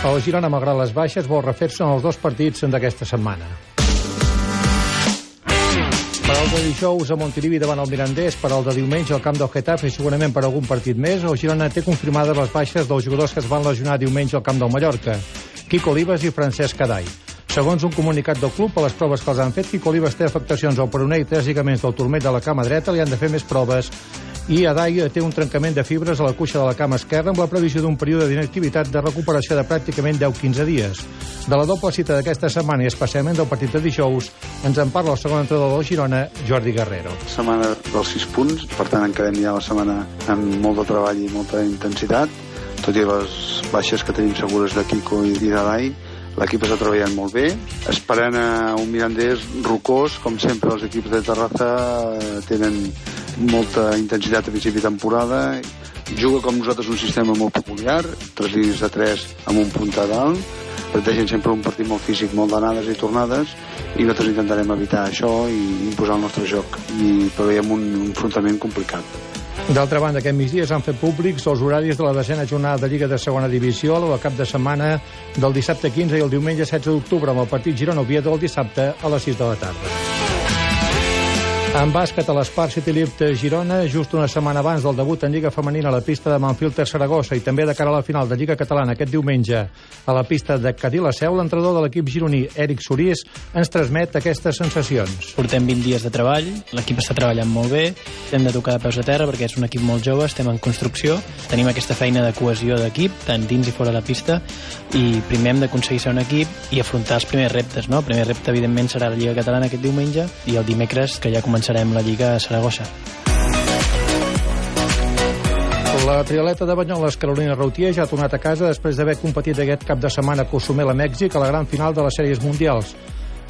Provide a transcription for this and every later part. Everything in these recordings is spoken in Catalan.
El Girona, malgrat les baixes, vol refer-se en els dos partits d'aquesta setmana. Per al de dijous a Montilivi davant el Mirandés, per al de diumenge al camp del Getafe i segurament per algun partit més, el Girona té confirmades les baixes dels jugadors que es van lesionar diumenge al camp del Mallorca, Quico Olivas i Francesc Cadai. Segons un comunicat del club, a les proves que els han fet, Quico Olivas té afectacions al peroné i tres lligaments del turmell de la cama dreta, li han de fer més proves i Adai té un trencament de fibres a la cuixa de la cama esquerra amb la previsió d'un període d'inactivitat de recuperació de pràcticament 10-15 dies. De la doble cita d'aquesta setmana i especialment del partit de dijous ens en parla el segon entrenador del Girona, Jordi Guerrero. Setmana dels 6 punts, per tant encarem ja la setmana amb molt de treball i molta intensitat, tot i les baixes que tenim segures de Kiko i d'Adai, l'equip està treballant molt bé, esperant a un Mirandés rocós, com sempre els equips de Terrassa tenen molta intensitat a principi de temporada, juga com nosaltres un sistema molt peculiar, tres línies de tres amb un punt a dalt, plantegen sempre un partit molt físic, molt d'anades i tornades, i nosaltres intentarem evitar això i imposar el nostre joc. I preveiem un, un enfrontament complicat. D'altra banda, aquest migdia s'han fet públics els horaris de la desena jornada de Lliga de Segona Divisió a la cap de setmana del dissabte 15 i el diumenge 16 d'octubre amb el partit Girona-Oviedo el dissabte a les 6 de la tarda. En bàsquet a l'Espart City Lift Girona, just una setmana abans del debut en Lliga Femenina a la pista de Manfilter Saragossa i també de cara a la final de Lliga Catalana aquest diumenge a la pista de Cadí la Seu, l'entrenador de l'equip gironí, Eric Sorís, ens transmet aquestes sensacions. Portem 20 dies de treball, l'equip està treballant molt bé, hem de tocar de peus a terra perquè és un equip molt jove, estem en construcció, tenim aquesta feina de cohesió d'equip, tant dins i fora de la pista, i primer hem d'aconseguir ser un equip i afrontar els primers reptes. No? El primer repte, evidentment, serà la Lliga Catalana aquest diumenge i el dimecres, que ja començarem la Lliga a Saragossa. La trialeta de Banyoles, Carolina Rautier, ja ha tornat a casa després d'haver competit aquest cap de setmana a Cozumel, a Mèxic, a la gran final de les sèries mundials.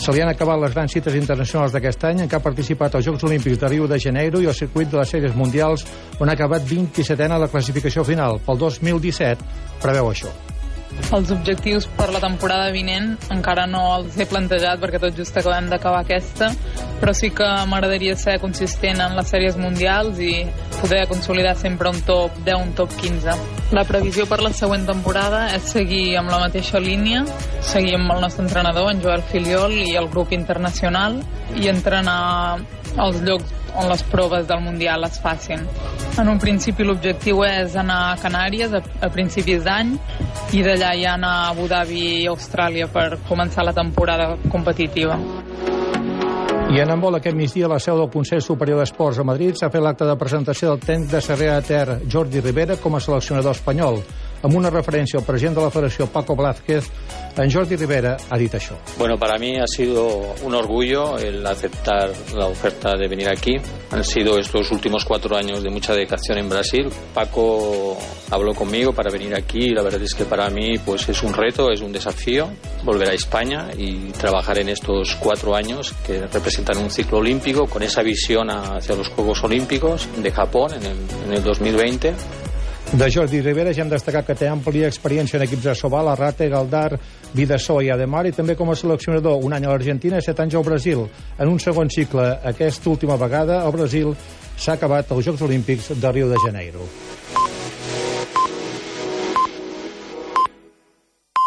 Se li han acabat les grans cites internacionals d'aquest any en què ha participat als Jocs Olímpics de Rio de Janeiro i al circuit de les sèries mundials on ha acabat 27a a la classificació final. Pel 2017 preveu això. Els objectius per la temporada vinent encara no els he plantejat perquè tot just acabem d'acabar aquesta, però sí que m'agradaria ser consistent en les sèries mundials i poder consolidar sempre un top 10, un top 15. La previsió per la següent temporada és seguir amb la mateixa línia, seguir amb el nostre entrenador, en Joel Filiol, i el grup internacional, i entrenar als llocs on les proves del Mundial es facin. En un principi l'objectiu és anar a Canàries a, a principis d'any i d'allà ja anar a Abu Dhabi i Austràlia per començar la temporada competitiva. I en handbol aquest migdia la seu del Consell Superior d'Esports a Madrid s'ha fet l'acte de presentació del tècnic de Sarrià Ter, Jordi Rivera, com a seleccionador espanyol. Amb una referència al president de la Federació, Paco Blázquez, en Jordi Rivera ha dit això. Bueno, para mí ha sido un orgullo el aceptar la oferta de venir aquí. Han sido estos últimos cuatro años de mucha dedicación en Brasil. Paco habló conmigo para venir aquí y la verdad es que para mí pues es un reto, es un desafío volver a España y trabajar en estos cuatro años que representan un ciclo olímpico con esa visión hacia los Juegos Olímpicos de Japón en el, en el 2020 de Jordi Rivera ja hem destacat que té àmplia experiència en equips de Sobal, Arrate, Galdar, Vidassó i Ademar, i també com a seleccionador un any a l'Argentina i set anys al Brasil. En un segon cicle, aquesta última vegada, al Brasil s'ha acabat els Jocs Olímpics de Rio de Janeiro.